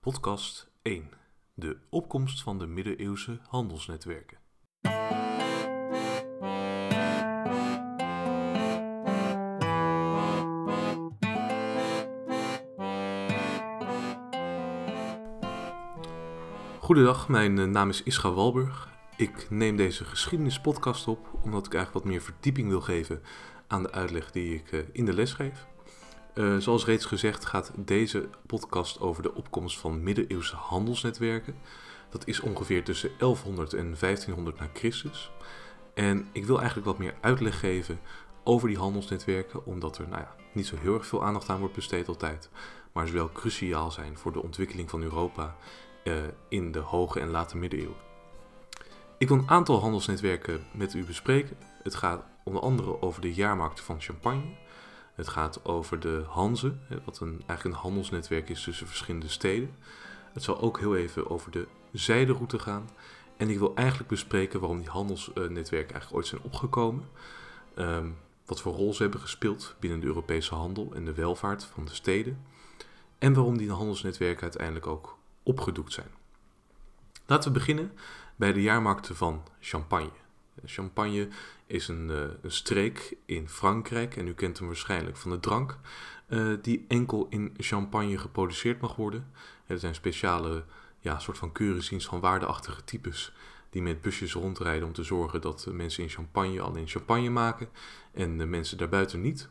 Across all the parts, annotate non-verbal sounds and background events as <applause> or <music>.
Podcast 1. De opkomst van de middeleeuwse handelsnetwerken. Goedendag, mijn eh, naam is Ischa Walburg. Ik neem deze geschiedenispodcast op omdat ik eigenlijk wat meer verdieping wil geven aan de uitleg die ik eh, in de les geef. Uh, zoals reeds gezegd gaat deze podcast over de opkomst van middeleeuwse handelsnetwerken. Dat is ongeveer tussen 1100 en 1500 na Christus. En ik wil eigenlijk wat meer uitleg geven over die handelsnetwerken, omdat er nou ja, niet zo heel erg veel aandacht aan wordt besteed altijd, maar ze wel cruciaal zijn voor de ontwikkeling van Europa uh, in de hoge en late middeleeuwen. Ik wil een aantal handelsnetwerken met u bespreken. Het gaat onder andere over de jaarmarkten van Champagne. Het gaat over de Hanze, wat een, eigenlijk een handelsnetwerk is tussen verschillende steden. Het zal ook heel even over de zijderoute gaan. En ik wil eigenlijk bespreken waarom die handelsnetwerken eigenlijk ooit zijn opgekomen. Um, wat voor rol ze hebben gespeeld binnen de Europese handel en de welvaart van de steden. En waarom die handelsnetwerken uiteindelijk ook opgedoekt zijn. Laten we beginnen bij de jaarmarkten van Champagne. Champagne is een, uh, een, streek in Frankrijk en u kent hem waarschijnlijk van de drank, uh, die enkel in Champagne geproduceerd mag worden. Er zijn speciale ja, soort van keuringsdienst van waardeachtige types die met busjes rondrijden om te zorgen dat mensen in Champagne alleen champagne maken en de mensen daarbuiten niet.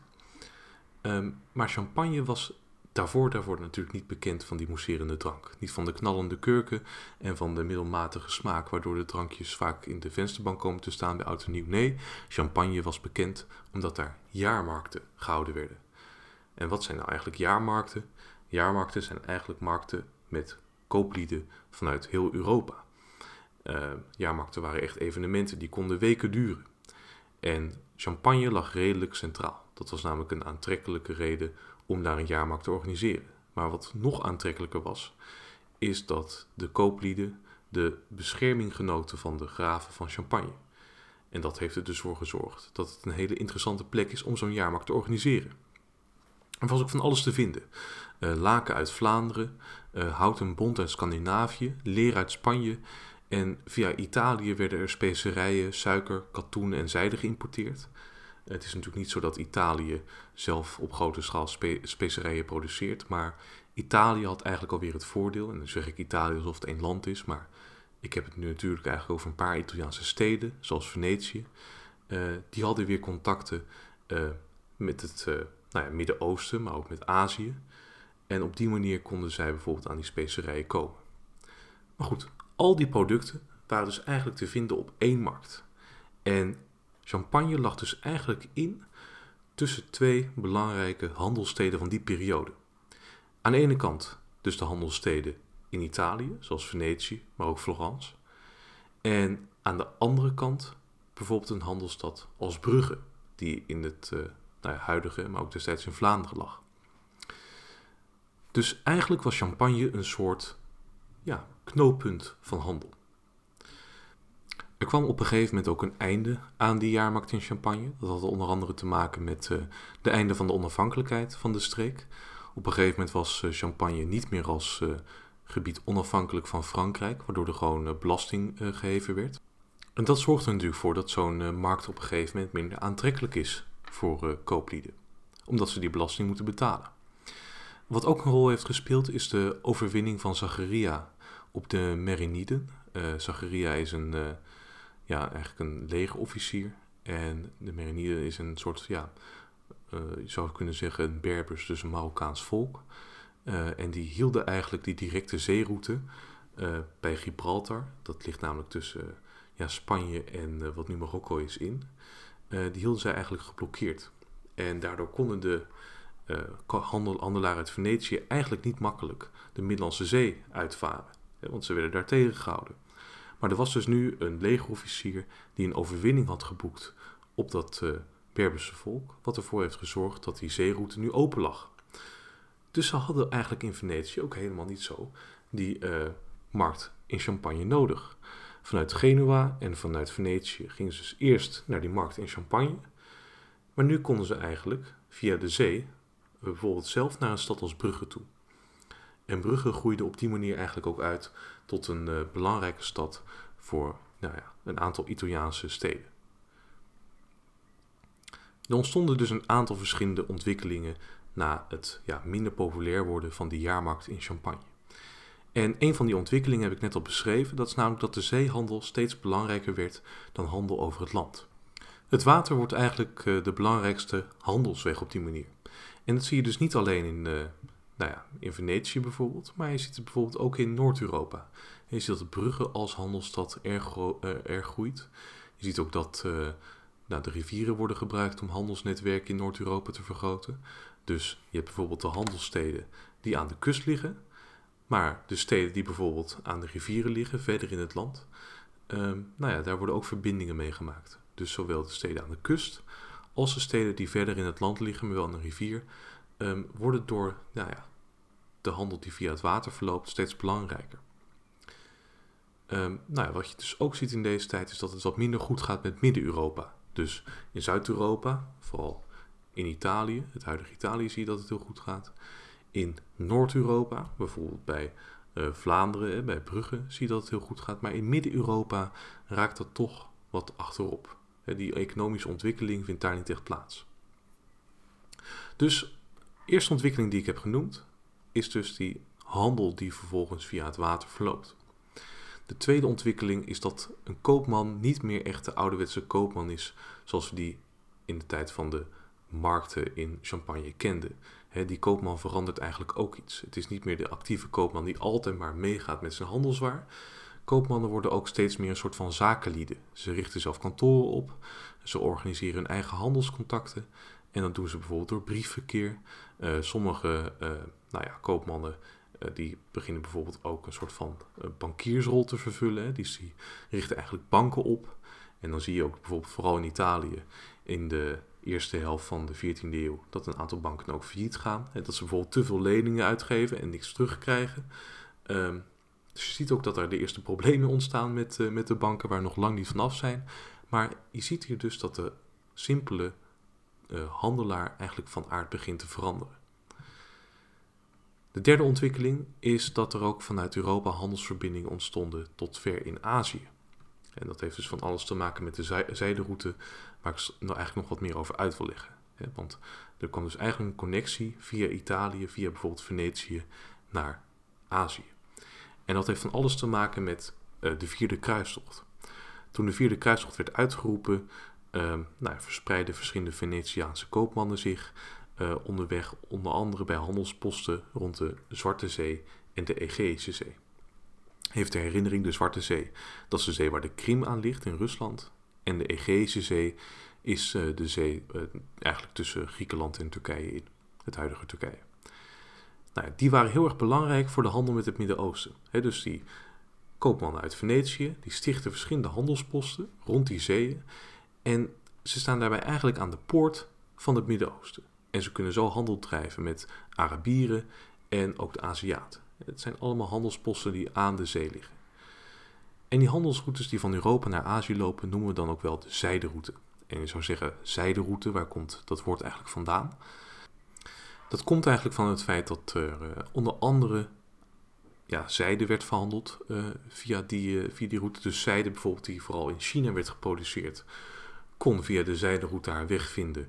Um, maar champagne was daarvoor, daarvoor natuurlijk niet bekend van die mousserende drank. Niet van de knallende kurken en van de middelmatige smaak, waardoor de drankjes vaak in de vensterbank komen te staan bij oud en nieuw. Nee, champagne was bekend omdat daar jaarmarkten gehouden werden. En wat zijn nou eigenlijk jaarmarkten? Jaarmarkten zijn eigenlijk markten met kooplieden vanuit heel Europa. Uh, jaarmarkten waren echt evenementen die konden weken duren. En champagne lag redelijk centraal. Dat was namelijk een aantrekkelijke reden om daar een jaarmarkt te organiseren. Maar wat nog aantrekkelijker was, is dat de kooplieden de bescherming genoten van de graven van Champagne. En dat heeft er dus voor gezorgd dat het een hele interessante plek is om zo'n jaarmarkt te organiseren. Er was ook van alles te vinden. Uh, laken uit Vlaanderen, uh, houten bont uit Scandinavië, leer uit Spanje en via Italië werden er specerijen, suiker, katoen en zijde geïmporteerd. Het is natuurlijk niet zo dat Italië zelf op grote schaal spe specerijen produceert, maar Italië had eigenlijk alweer het voordeel, en dan zeg ik Italië alsof het één land is, maar ik heb het nu natuurlijk eigenlijk over een paar Italiaanse steden, zoals Venetië. Uh, die hadden weer contacten uh, met het uh, nou ja, Midden-Oosten, maar ook met Azië. En op die manier konden zij bijvoorbeeld aan die specerijen komen. Maar goed, al die producten waren dus eigenlijk te vinden op één markt. En Champagne lag dus eigenlijk in tussen twee belangrijke handelssteden van die periode. Aan de ene kant dus de handelssteden in Italië, zoals Venetië, maar ook Florence. En aan de andere kant bijvoorbeeld een handelsstad als Brugge, die in het uh, nou huidige, maar ook destijds in Vlaanderen lag. Dus eigenlijk was Champagne een soort ja, knooppunt van handel. Er kwam op een gegeven moment ook een einde aan die jaarmarkt in Champagne. Dat had onder andere te maken met uh, de einde van de onafhankelijkheid van de streek. Op een gegeven moment was uh, Champagne niet meer als uh, gebied onafhankelijk van Frankrijk, waardoor er gewoon belasting geheven werd. En dat zorgt er natuurlijk voor dat zo'n markt op een gegeven moment minder aantrekkelijk is voor kooplieden, omdat ze die belasting moeten betalen. Wat ook een rol heeft gespeeld is de overwinning van Zacharia op de Meriniden. Zacharia is een ja, eigenlijk een legerofficier. En de Merinide is een soort, ja, uh, je zou kunnen zeggen, een Berbers, dus een Marokkaans volk. Uh, en die hielden eigenlijk die directe zeeroute uh, bij Gibraltar. Dat ligt namelijk tussen ja, Spanje en wat nu Marokko is in. die hielden zij eigenlijk geblokkeerd. En daardoor konden de handel, handelaren uit Venetië eigenlijk niet makkelijk de Middellandse Zee uitvaren. Want ze werden daar tegengehouden. Maar er was dus nu een legerofficier die een overwinning had geboekt op dat uh, volk, wat ervoor heeft gezorgd dat die zeeroute nu open lag. Dus ze hadden eigenlijk in Venetië ook helemaal niet zo die uh, markt in Champagne nodig. Vanuit Genua en vanuit Venetië gingen ze dus eerst naar die markt in Champagne. Maar nu konden ze eigenlijk via de zee bijvoorbeeld zelf naar een stad als Brugge toe. En Brugge groeide op die manier eigenlijk ook uit tot een uh, belangrijke stad voor nou ja, een aantal Italiaanse steden. Er ontstonden dus een aantal verschillende ontwikkelingen na het ja, minder populair worden van die jaarmarkt in Champagne. En een van die ontwikkelingen heb ik net al beschreven, dat is namelijk dat de zeehandel steeds belangrijker werd dan handel over het land. Het water wordt eigenlijk uh, de belangrijkste handelsweg op die manier. En dat zie je dus niet alleen in, uh, nou ja, in Venetië bijvoorbeeld, maar je ziet het bijvoorbeeld ook in Noord-Europa. Je ziet dat Brugge als handelsstad erg, uh, erg groeit. Je ziet ook dat nou, de rivieren worden gebruikt om handelsnetwerken in Noord-Europa te vergroten. Dus je hebt bijvoorbeeld de handelssteden die aan de kust liggen, maar de steden die bijvoorbeeld aan de rivieren liggen, verder in het land, um, nou ja, daar worden ook verbindingen mee gemaakt. Dus zowel de steden aan de kust als de steden die verder in het land liggen, maar wel aan de rivier, um, worden door nou ja, de handel die via het water verloopt steeds belangrijker. Um, nou ja, wat je dus ook ziet in deze tijd is dat het wat minder goed gaat met Midden-Europa. Dus in Zuid-Europa, vooral in Italië, het huidige Italië, zie je dat het heel goed gaat. In Noord-Europa, bijvoorbeeld bij uh, Vlaanderen, bij Brugge, zie je dat het heel goed gaat. Maar in Midden-Europa raakt dat toch wat achterop. Die economische ontwikkeling vindt daar niet echt plaats. Dus eerste ontwikkeling die ik heb genoemd is dus die handel die vervolgens via het water verloopt. De tweede ontwikkeling is dat een koopman niet meer echt de ouderwetse koopman is zoals we die in de tijd van de markten in Champagne kenden. die koopman verandert eigenlijk ook iets. Het is niet meer de actieve koopman die altijd maar meegaat met zijn handelswaar. Koopmannen worden ook steeds meer een soort van zakenlieden. Ze richten zelf kantoren op, ze organiseren hun eigen handelscontacten en dat doen ze bijvoorbeeld door briefverkeer. Uh, sommige uh, nou ja, koopmannen uh, die beginnen bijvoorbeeld ook een soort van bankiersrol te vervullen. Hè. Die, die richten eigenlijk banken op. En dan zie je ook bijvoorbeeld vooral in Italië in de eerste helft van de 14e eeuw dat een aantal banken ook failliet gaan. En dat ze bijvoorbeeld te veel leningen uitgeven en niks terugkrijgen. Um, dus je ziet ook dat er de eerste problemen ontstaan met, met de banken waar nog lang niet vanaf zijn. Maar je ziet hier dus dat de simpele uh, handelaar eigenlijk van aard begint te veranderen. De derde ontwikkeling is dat er ook vanuit Europa handelsverbindingen ontstonden tot ver in Azië. En dat heeft dus van alles te maken met de zijderoute, waar ik nou eigenlijk nog wat meer over uit wil leggen. Want er kwam dus eigenlijk een connectie via Italië, via bijvoorbeeld Venetië, naar Azië. En dat heeft van alles te maken met uh, de vierde kruistocht. Toen de vierde kruistocht werd uitgeroepen, uh, nou, verspreidden verschillende Venetiaanse koopmannen zich uh, onderweg, onder andere bij handelsposten rond de Zwarte Zee en de Egeïsche Zee. Heeft de herinnering de Zwarte Zee, dat is de zee waar de Krim aan ligt in Rusland. En de Egeïsche Zee is de zee eigenlijk tussen Griekenland en Turkije in, het huidige Turkije. Nou, die waren heel erg belangrijk voor de handel met het Midden-Oosten. Dus die koopmannen uit Venetië, die stichten verschillende handelsposten rond die zeeën. En ze staan daarbij eigenlijk aan de poort van het Midden-Oosten. En ze kunnen zo handel drijven met Arabieren en ook de Aziaten. Het zijn allemaal handelsposten die aan de zee liggen. En die handelsroutes die van Europa naar Azië lopen, noemen we dan ook wel de zijderoute. En je zou zeggen, zijderoute, waar komt dat woord eigenlijk vandaan? Dat komt eigenlijk van het feit dat er uh, onder andere ja, zijde werd verhandeld uh, via, die, uh, via die route. Dus zijde bijvoorbeeld die vooral in China werd geproduceerd, kon via de zijderoute haar weg vinden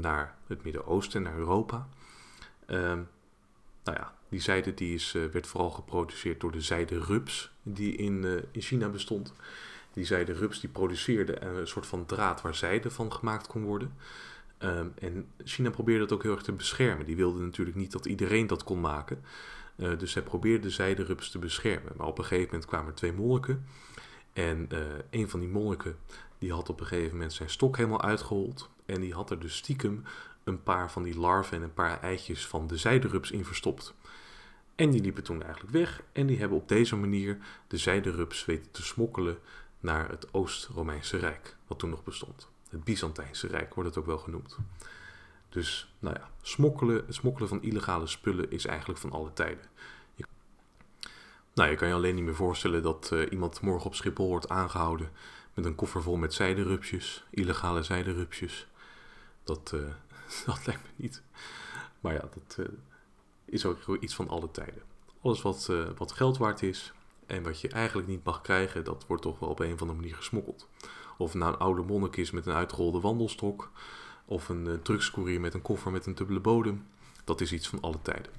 naar het Midden-Oosten, naar Europa. Ehm, nou ja, die zijde die is, werd vooral geproduceerd door de zijde-rups die in, in China bestond. Die zijde-rups die produceerde een soort van draad waar zijde van gemaakt kon worden. Ehm, en China probeerde dat ook heel erg te beschermen. Die wilde natuurlijk niet dat iedereen dat kon maken. Uh, dus zij probeerde de zijderups te beschermen. Maar op een gegeven moment kwamen er twee monniken. En een van die monniken die had op een gegeven moment zijn stok helemaal uitgehold. En die had er dus stiekem een paar van die larven en een paar eitjes van de zijderups in verstopt. En die liepen toen eigenlijk weg. En die hebben op deze manier de zijderups weten te smokkelen naar het Oost-Romeinse Rijk, wat toen nog bestond. Het Byzantijnse Rijk wordt het ook wel genoemd. Dus nou ja, smokkelen, het smokkelen van illegale spullen is eigenlijk van alle tijden. Je, nou, je kan je alleen niet meer voorstellen dat uh, iemand morgen op Schiphol wordt aangehouden met een koffer vol met zijderupsjes, illegale zijderupsjes. Dat, uh, <laughs> dat lijkt me niet. Maar ja, dat uh, is ook iets van alle tijden. alles wat, uh, wat geld waard is en wat je eigenlijk niet mag krijgen, dat wordt toch wel op een of andere manier gesmokkeld. Of nou een oude monnik is met een uitgerolde wandelstok, of een drugscourier met een koffer met een dubbele bodem, dat is iets van alle tijden.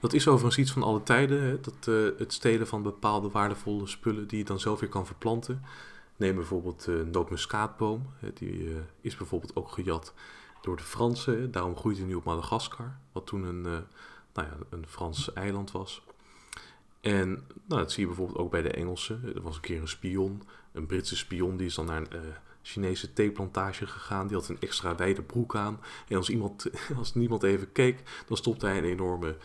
Dat is overigens iets van alle tijden, hè? Dat, het stelen van bepaalde waardevolle spullen die je dan zelf weer kan verplanten. Neem bijvoorbeeld de nootmuskaatboom, die is bijvoorbeeld ook gejat door de Fransen. Daarom groeit hij nu op Madagaskar, wat toen een, uh, nou ja, een Frans eiland was. En nou, dat zie je bijvoorbeeld ook bij de Engelsen. Er was een keer een spion, een Britse spion, die is dan naar een Chinese theeplantage gegaan. Die had een extra wijde broek aan. En als, iemand, <laughs> als niemand even keek, dan stopte hij een enorme,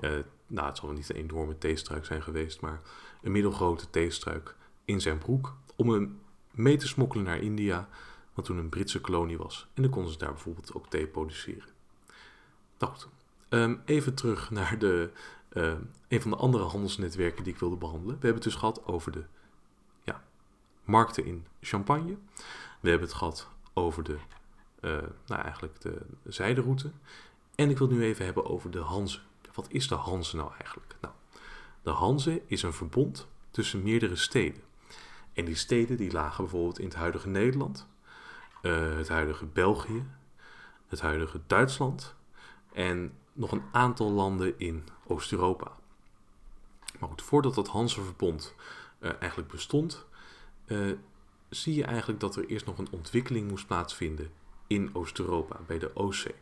uh, nou het zal wel niet een enorme theestruik zijn geweest, maar een middelgrote theestruik in zijn broek. Om hem mee te smokkelen naar India wat toen een Britse kolonie was. En dan konden ze daar bijvoorbeeld ook thee produceren. Nou um, even terug naar de, uh, een van de andere handelsnetwerken die ik wilde behandelen. We hebben het dus gehad over de ja, markten in Champagne. We hebben het gehad over de, uh, nou eigenlijk de zijderoute. En ik wil het nu even hebben over de Hanze. Wat is de Hanze nou eigenlijk? Nou, de Hanze is een verbond tussen meerdere steden. En die steden die lagen bijvoorbeeld in het huidige Nederland, uh, het huidige België, het huidige Duitsland en nog een aantal landen in Oost-Europa. Maar voordat dat Hanseverbond uh, eigenlijk bestond, uh, zie je eigenlijk dat er eerst nog een ontwikkeling moest plaatsvinden in Oost-Europa, bij de Oostzee.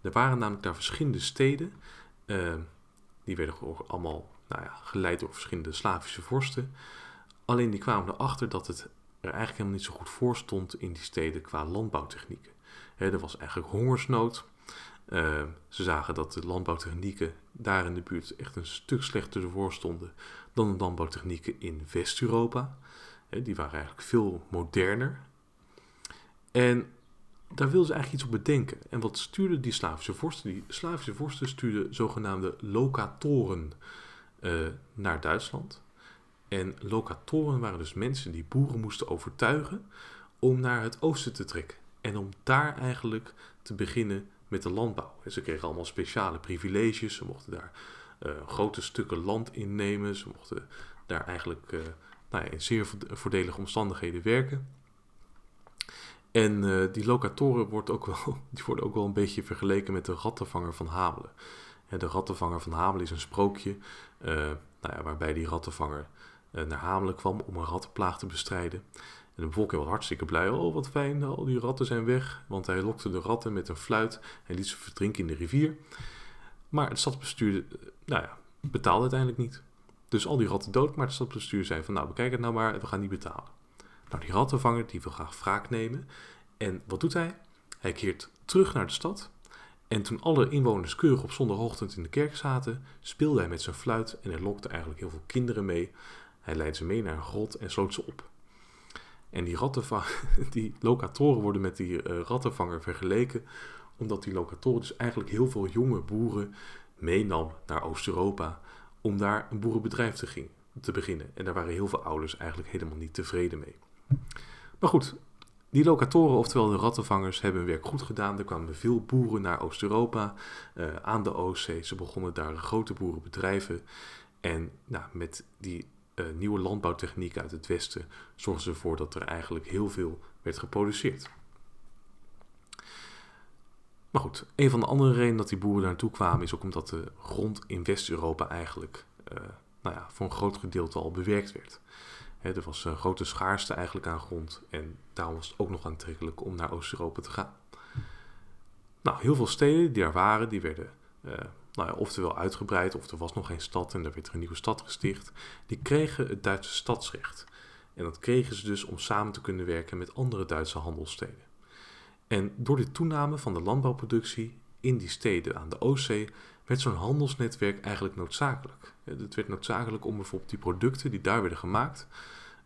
Er waren namelijk daar verschillende steden, die werden allemaal nou ja, geleid door verschillende Slavische vorsten. Alleen die kwamen erachter dat het er eigenlijk helemaal niet zo goed voor stond in die steden qua landbouwtechnieken. er was eigenlijk hongersnood. Uh, ze zagen dat de landbouwtechnieken daar in de buurt echt een stuk slechter ervoor stonden dan de landbouwtechnieken in West-Europa. die waren eigenlijk veel moderner. En daar wilden ze eigenlijk iets op bedenken. En wat stuurden die Slavische vorsten? Die Slavische vorsten stuurden zogenaamde locatoren uh, naar Duitsland. En locatoren waren dus mensen die boeren moesten overtuigen om naar het oosten te trekken. En om daar eigenlijk te beginnen met de landbouw. En ze kregen allemaal speciale privileges. Ze mochten daar uh, grote stukken land innemen. Ze mochten daar eigenlijk uh, nou ja, in zeer voordelige omstandigheden werken. En uh, die locatoren wordt ook wel, <laughs> die worden ook wel een beetje vergeleken met de rattenvanger van Hamelen. En de rattenvanger van Hamelen is een sprookje nou ja, waarbij die rattenvanger eh, naar Hamelen kwam om een rattenplaag te bestrijden. En de bevolking was hartstikke blij. Oh, wat fijn, al die ratten zijn weg. Want hij lokte de ratten met een fluit en liet ze verdrinken in de rivier. Maar het stadsbestuur eh, nou ja, betaalde uiteindelijk niet. Dus al die ratten dood, maar het stadsbestuur zei van nou, bekijk het nou maar, we gaan niet betalen. Nou, die rattenvanger die wil graag wraak nemen. En wat doet hij? Hij keert terug naar de stad. En toen alle inwoners keurig op zondagochtend in de kerk zaten, speelde hij met zijn fluit en hij lokte eigenlijk heel veel kinderen mee. Hij leidt ze mee naar een grot en sloot ze op. En die, <laughs> die locatoren worden met die uh, rattenvanger vergeleken, omdat die locatoren dus eigenlijk heel veel jonge boeren meenam naar Oost-Europa om daar een boerenbedrijf te, ging, te beginnen. En daar waren heel veel ouders eigenlijk helemaal niet tevreden mee. Maar goed, die locatoren, oftewel de rattenvangers, hebben hun werk goed gedaan. Er kwamen veel boeren naar Oost-Europa, uh, aan de Oostzee. Ze begonnen daar grote boerenbedrijven. En nou, met die uh, nieuwe landbouwtechnieken uit het Westen zorgden ervoor dat er eigenlijk heel veel werd geproduceerd. Maar goed, een van de andere redenen dat die boeren daar naartoe kwamen is ook omdat de grond in West-Europa eigenlijk uh, nou ja, voor een groot gedeelte al bewerkt werd. Er was een grote schaarste eigenlijk aan grond en daarom was het ook nog aantrekkelijk om naar Oost-Europa te gaan. Nou, heel veel steden die daar waren, die werden nou ja, oftewel uitgebreid, of er was nog geen stad en er werd er een nieuwe stad gesticht, die kregen het Duitse stadsrecht. En dat kregen ze dus om samen te kunnen werken met andere Duitse handelssteden. En door de toename van de landbouwproductie in die steden aan de Oostzee werd zo'n handelsnetwerk eigenlijk noodzakelijk. Het werd noodzakelijk om bijvoorbeeld die producten die daar werden gemaakt,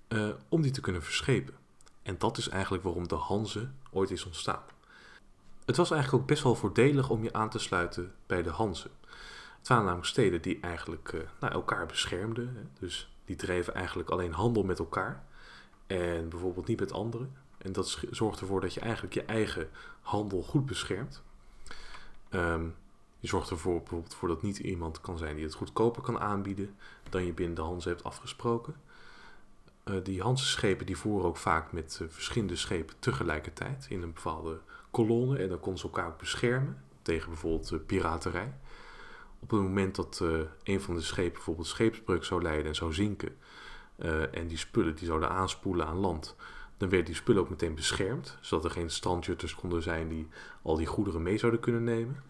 uh, om die te kunnen verschepen. En dat is eigenlijk waarom de Hanze ooit is ontstaan. Het was eigenlijk ook best wel voordelig om je aan te sluiten bij de Hanze. Het waren namelijk steden die eigenlijk uh, nou, elkaar beschermden. Hè. Dus die dreven eigenlijk alleen handel met elkaar. En bijvoorbeeld niet met anderen. En dat zorgt ervoor dat je eigenlijk je eigen handel goed beschermt. Um, Je zorgt ervoor bijvoorbeeld voor dat niet iemand kan zijn die het goedkoper kan aanbieden dan je binnen de Hanze hebt afgesproken. Uh, die Hanse-schepen die voeren ook vaak met uh, verschillende schepen tegelijkertijd in een bepaalde kolonne. En dan konden ze elkaar ook beschermen tegen bijvoorbeeld uh, piraterij. Op het moment dat een van de schepen bijvoorbeeld scheepsbreuk zou leiden en zou zinken... en die spullen die zouden aanspoelen aan land... dan werden die spullen ook meteen beschermd... zodat er geen standjutters konden zijn die al die goederen mee zouden kunnen nemen...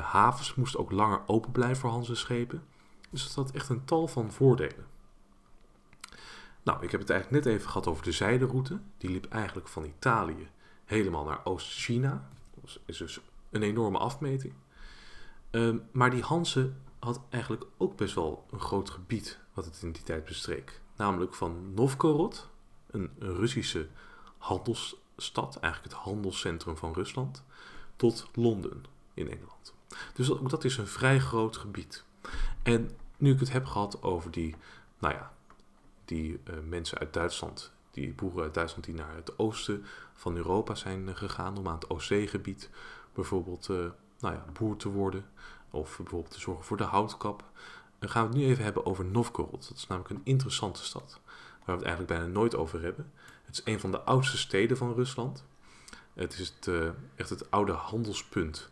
havens moesten ook langer open blijven voor Hanse schepen... Dus dat had echt een tal van voordelen. Nou, ik heb het eigenlijk net even gehad over de zijderoute. Die liep eigenlijk van Italië helemaal naar Oost-China. Dat is dus een enorme afmeting. Um, maar die Hanse had eigenlijk ook best wel een groot gebied wat het in die tijd bestreek. Namelijk van Novgorod, een, Russische handelsstad, eigenlijk het handelscentrum van Rusland, tot Londen in Engeland. Dus ook dat is een vrij groot gebied. En nu ik het heb gehad over die, nou ja, die uh, mensen uit Duitsland, die boeren uit Duitsland die naar het oosten van Europa zijn uh, gegaan om aan het Oostzeegebied bijvoorbeeld uh, nou ja, boer te worden of bijvoorbeeld te zorgen voor de houtkap. Dan gaan we het nu even hebben over Novgorod. Dat is namelijk een interessante stad waar we het eigenlijk bijna nooit over hebben. Het is een van de oudste steden van Rusland. Het is het, echt het oude handelspunt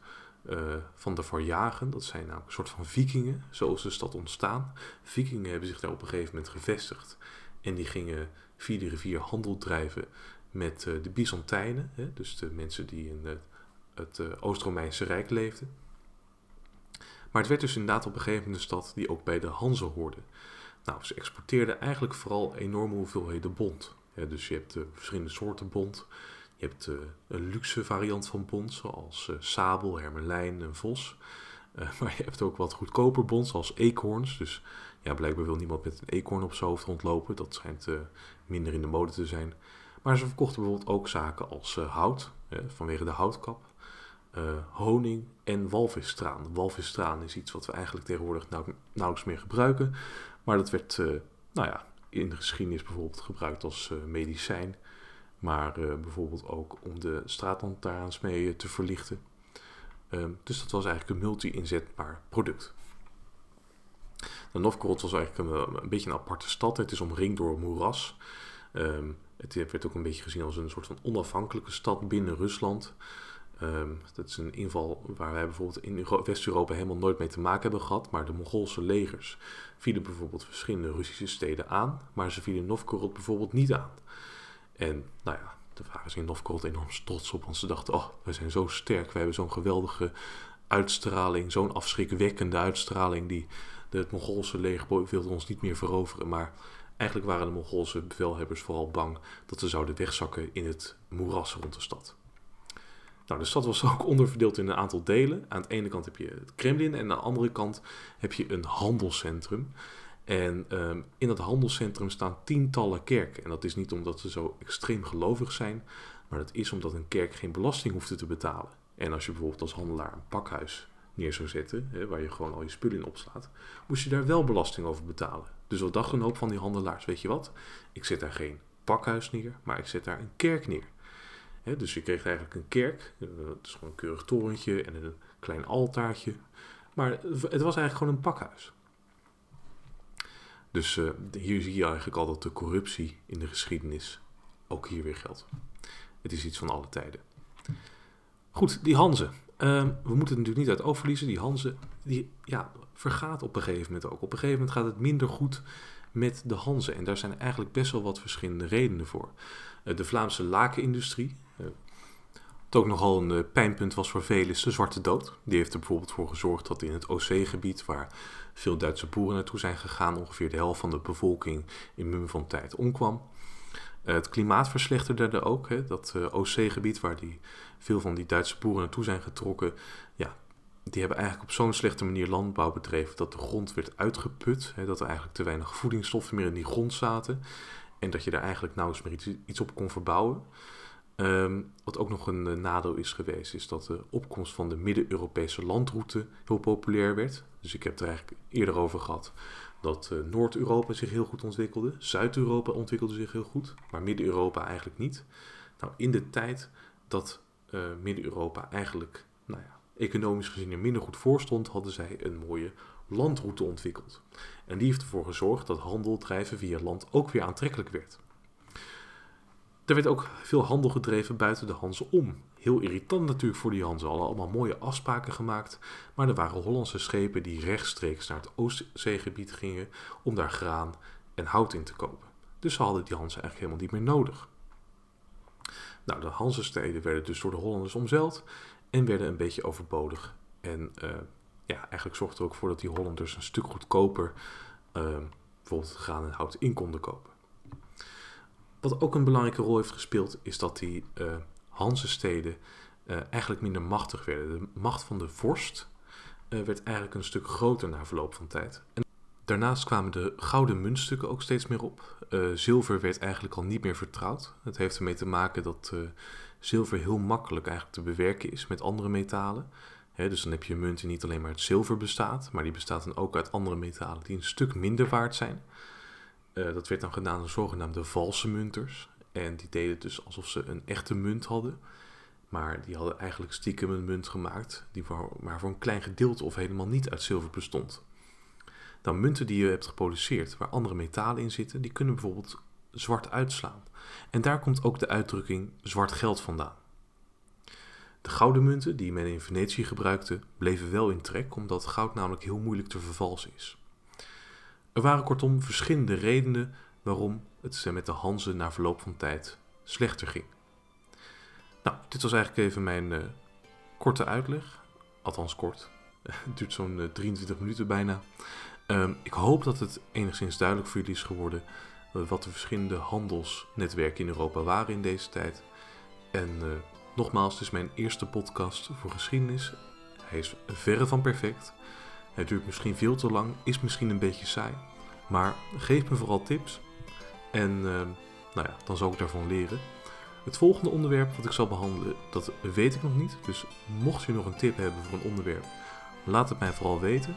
van de Varjagen. Dat zijn nou een soort van vikingen, zo is de stad ontstaan. Vikingen hebben zich daar op een gegeven moment gevestigd. En die gingen via de rivier handel drijven met uh, de Byzantijnen. Hè, dus de mensen die in het, het uh, Oost-Romeinse Rijk leefden. Maar het werd dus inderdaad op een gegeven moment een stad die ook bij de Hanze hoorde. Nou, ze exporteerden eigenlijk vooral enorme hoeveelheden bont. Dus je hebt verschillende soorten bont. Je hebt een luxe variant van bont, zoals sabel, hermelijn en vos. <laughs> Maar je hebt ook wat goedkoper bont, zoals eekhoorns. Dus ja, blijkbaar wil niemand met een eekhoorn op zijn hoofd rondlopen. Dat schijnt minder in de mode te zijn. Maar ze verkochten bijvoorbeeld ook zaken als hout, vanwege de houtkap. honing en walvisstraan. Walvisstraan is iets wat we eigenlijk tegenwoordig nou, nauwelijks meer gebruiken. Maar dat werd nou ja, in de geschiedenis bijvoorbeeld gebruikt als medicijn maar bijvoorbeeld ook om de straatlantaarns mee te verlichten. Um, dus dat was eigenlijk een multi-inzetbaar product. De Novgorod was eigenlijk een, een, beetje een aparte stad. Het is omringd door een moeras. Um, het werd ook een beetje gezien als een soort van onafhankelijke stad binnen Rusland. Um, dat is een inval waar wij bijvoorbeeld in West-Europa helemaal nooit mee te maken hebben gehad. Maar de Mongoolse legers vielen bijvoorbeeld verschillende Russische steden aan. Maar ze vielen Novgorod bijvoorbeeld niet aan. En nou ja, de waren ze in Novgorod enorm trots op, want ze dachten, oh, wij zijn zo sterk, we hebben zo'n geweldige uitstraling, zo'n afschrikwekkende uitstraling, die het Mongoolse leger wilde ons niet meer veroveren. Maar eigenlijk waren de Mongoolse bevelhebbers vooral bang dat ze zouden wegzakken in het moeras rond de stad. Nou, de stad was <laughs> ook onderverdeeld in een aantal delen. Aan de ene kant heb je het Kremlin en aan de andere kant heb je een handelscentrum. En um, in dat handelscentrum staan tientallen kerken. En dat is niet omdat ze zo extreem gelovig zijn, maar dat is omdat een kerk geen belasting hoefde te betalen. En als je bijvoorbeeld als handelaar een pakhuis neer zou zetten, hè, waar je gewoon al je spullen in opslaat, moest je daar wel belasting over betalen. Dus wat dachten een hoop van die handelaars? Weet je wat? Ik zet daar geen pakhuis neer, maar ik zet daar een kerk neer. Dus je kreeg eigenlijk een kerk, het is gewoon een keurig torentje en een klein altaartje. Maar het was eigenlijk gewoon een pakhuis. Dus uh, hier zie je eigenlijk al dat de corruptie in de geschiedenis ook hier weer geldt. Het is iets van alle tijden. Goed, die Hanze. Uh, we moeten het natuurlijk niet uit het oog verliezen. Die Hanze die, ja, vergaat op een gegeven moment ook. Op een gegeven moment gaat het minder goed met de Hanze. En daar zijn eigenlijk best wel wat verschillende redenen voor. Uh, de Vlaamse lakenindustrie, uh, wat ook nogal een uh, pijnpunt was voor velen, is de Zwarte Dood. Die heeft er bijvoorbeeld voor gezorgd dat in het OC-gebied, waar veel Duitse boeren naartoe zijn gegaan. Ongeveer de helft van de bevolking in mum van tijd omkwam. Het klimaat verslechterde ook. Hè. Dat OC-gebied waar die, veel van die Duitse boeren naartoe zijn getrokken. Ja, die hebben eigenlijk op zo'n slechte manier landbouw bedreven dat de grond werd uitgeput. Hè, dat er eigenlijk te weinig voedingsstoffen meer in die grond zaten. En dat je daar eigenlijk nauwelijks meer iets, op kon verbouwen. Um, wat ook nog een uh, nadeel is geweest, is dat de opkomst van de Midden-Europese landroute heel populair werd. Dus ik heb er eigenlijk eerder over gehad dat uh, Noord-Europa zich heel goed ontwikkelde. Zuid-Europa ontwikkelde zich heel goed, maar Midden-Europa eigenlijk niet. Nou, in de tijd dat uh, Midden-Europa eigenlijk nou ja, economisch gezien er minder goed voor stond, hadden zij een mooie landroute ontwikkeld. En die heeft ervoor gezorgd dat handel drijven via land ook weer aantrekkelijk werd. Er werd ook veel handel gedreven buiten de Hanze om. Heel irritant natuurlijk voor die Hanze. Allemaal mooie afspraken gemaakt. Maar er waren Hollandse schepen die rechtstreeks naar het Oostzeegebied gingen om daar graan en hout in te kopen. Dus ze hadden die Hanze eigenlijk helemaal niet meer nodig. Nou, de Hanzesteden werden dus door de Hollanders omzeild en werden een beetje overbodig. En uh, ja, eigenlijk zorgde er ook voor dat die Hollanders een stuk goedkoper uh, bijvoorbeeld graan en hout in konden kopen. Wat ook een belangrijke rol heeft gespeeld, is dat die uh, Hanzesteden uh, eigenlijk minder machtig werden. De macht van de vorst werd eigenlijk een stuk groter na verloop van tijd. En daarnaast kwamen de gouden muntstukken ook steeds meer op. zilver werd eigenlijk al niet meer vertrouwd. Het heeft ermee te maken dat zilver heel makkelijk eigenlijk te bewerken is met andere metalen. Dus dan heb je munten niet alleen maar uit zilver bestaat, maar die bestaat dan ook uit andere metalen die een stuk minder waard zijn. Uh, dat werd dan gedaan door zogenaamde valse munters. En die deden dus alsof ze een echte munt hadden. Maar die hadden eigenlijk stiekem een munt gemaakt, die maar voor een klein gedeelte of helemaal niet uit zilver bestond. Dan munten die je hebt geproduceerd, waar andere metalen in zitten, die kunnen bijvoorbeeld zwart uitslaan. En daar komt ook de uitdrukking zwart geld vandaan. De gouden munten die men in Venetië gebruikte, bleven wel in trek, omdat goud namelijk heel moeilijk te vervalsen is. Er waren kortom verschillende redenen waarom het met de Hanzen na verloop van tijd slechter ging. Nou, dit was eigenlijk even mijn uh, korte uitleg. Althans kort. <laughs> het duurt zo'n uh, 23 minuten bijna. Um, ik hoop dat het enigszins duidelijk voor jullie is geworden wat de verschillende handelsnetwerken in Europa waren in deze tijd. En nogmaals, het is mijn eerste podcast voor geschiedenis. Hij is verre van perfect. Het duurt misschien veel te lang, is misschien een beetje saai. Maar geef me vooral tips. En uh, nou ja, dan zal ik daarvan leren. Het volgende onderwerp wat ik zal behandelen, dat weet ik nog niet. Dus mocht u nog een tip hebben voor een onderwerp, laat het mij vooral weten.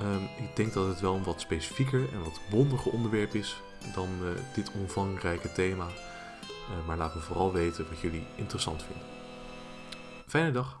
Um, ik denk dat het wel een wat specifieker en wat bondiger onderwerp is dan uh, dit omvangrijke thema. Uh, maar laat me vooral weten wat jullie interessant vinden. Fijne dag!